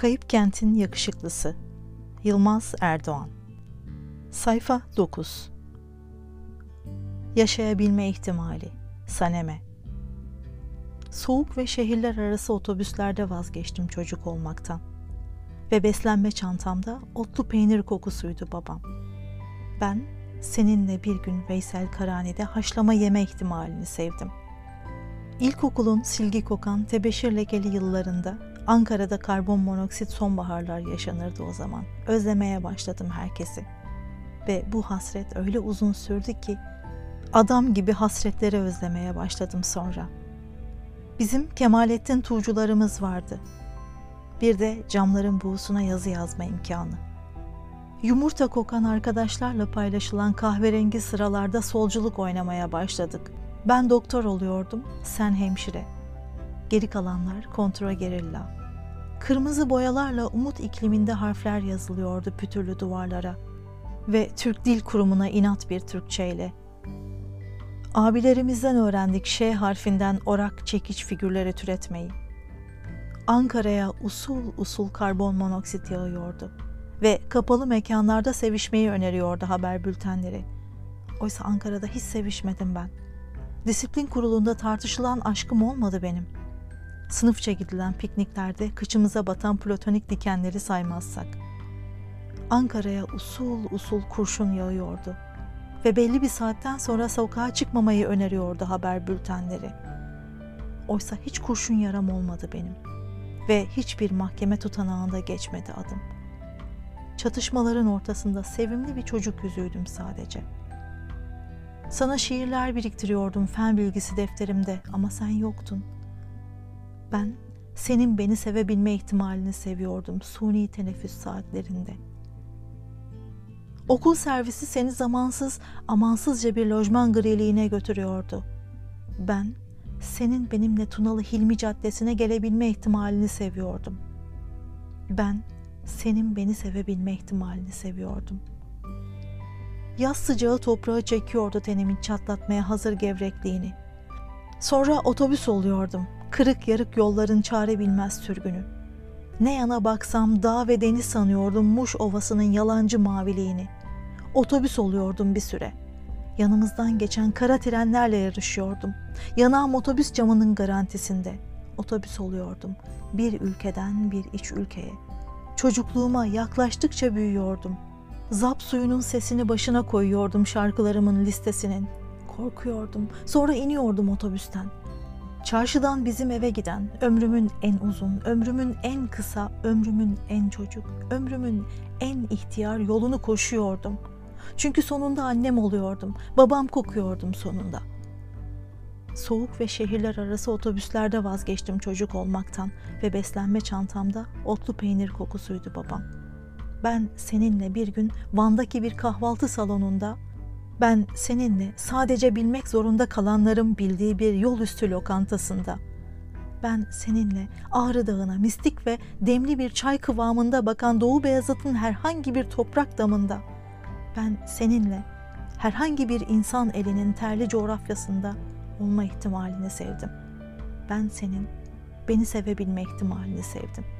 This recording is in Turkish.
Kayıp Kentin Yakışıklısı Yılmaz Erdoğan Sayfa 9 Yaşayabilme ihtimali Saneme Soğuk ve şehirler arası otobüslerde vazgeçtim çocuk olmaktan. Ve beslenme çantamda otlu peynir kokusuydu babam. Ben seninle bir gün Veysel Karani'de haşlama yeme ihtimalini sevdim. İlkokulun silgi kokan tebeşir lekeli yıllarında Ankara'da karbon monoksit sonbaharlar yaşanırdı o zaman. Özlemeye başladım herkesi. Ve bu hasret öyle uzun sürdü ki adam gibi hasretleri özlemeye başladım sonra. Bizim Kemalettin Tuğcularımız vardı. Bir de camların buğusuna yazı yazma imkanı. Yumurta kokan arkadaşlarla paylaşılan kahverengi sıralarda solculuk oynamaya başladık. Ben doktor oluyordum, sen hemşire. Geri kalanlar kontra gerilla. Kırmızı boyalarla umut ikliminde harfler yazılıyordu pütürlü duvarlara. Ve Türk Dil Kurumu'na inat bir Türkçeyle. Abilerimizden öğrendik Ş harfinden orak çekiç figürleri türetmeyi. Ankara'ya usul usul karbon monoksit yağıyordu ve kapalı mekanlarda sevişmeyi öneriyordu haber bültenleri. Oysa Ankara'da hiç sevişmedim ben. Disiplin kurulunda tartışılan aşkım olmadı benim. Sınıfça gidilen pikniklerde kıçımıza batan platonik dikenleri saymazsak. Ankara'ya usul usul kurşun yağıyordu ve belli bir saatten sonra sokağa çıkmamayı öneriyordu haber bültenleri. Oysa hiç kurşun yaram olmadı benim ve hiçbir mahkeme tutanağında geçmedi adım. Çatışmaların ortasında sevimli bir çocuk yüzüydüm sadece. Sana şiirler biriktiriyordum fen bilgisi defterimde ama sen yoktun. Ben senin beni sevebilme ihtimalini seviyordum suni teneffüs saatlerinde. Okul servisi seni zamansız, amansızca bir lojman griliğine götürüyordu. Ben senin benimle Tunalı Hilmi Caddesi'ne gelebilme ihtimalini seviyordum. Ben senin beni sevebilme ihtimalini seviyordum. Yaz sıcağı toprağı çekiyordu tenimin çatlatmaya hazır gevrekliğini. Sonra otobüs oluyordum. Kırık yarık yolların çare bilmez sürgünü. Ne yana baksam dağ ve deniz sanıyordum Muş Ovası'nın yalancı maviliğini. Otobüs oluyordum bir süre. Yanımızdan geçen kara trenlerle yarışıyordum. Yanağım otobüs camının garantisinde. Otobüs oluyordum. Bir ülkeden bir iç ülkeye. Çocukluğuma yaklaştıkça büyüyordum. Zap suyunun sesini başına koyuyordum şarkılarımın listesinin. Korkuyordum. Sonra iniyordum otobüsten. Çarşıdan bizim eve giden, ömrümün en uzun, ömrümün en kısa, ömrümün en çocuk, ömrümün en ihtiyar yolunu koşuyordum. Çünkü sonunda annem oluyordum, babam kokuyordum sonunda. Soğuk ve şehirler arası otobüslerde vazgeçtim çocuk olmaktan ve beslenme çantamda otlu peynir kokusuydu babam. Ben seninle bir gün Van'daki bir kahvaltı salonunda ben seninle sadece bilmek zorunda kalanların bildiği bir yol üstü lokantasında. Ben seninle Ağrı Dağı'na mistik ve demli bir çay kıvamında bakan Doğu Beyazıt'ın herhangi bir toprak damında. Ben seninle herhangi bir insan elinin terli coğrafyasında olma ihtimalini sevdim. Ben senin beni sevebilme ihtimalini sevdim.''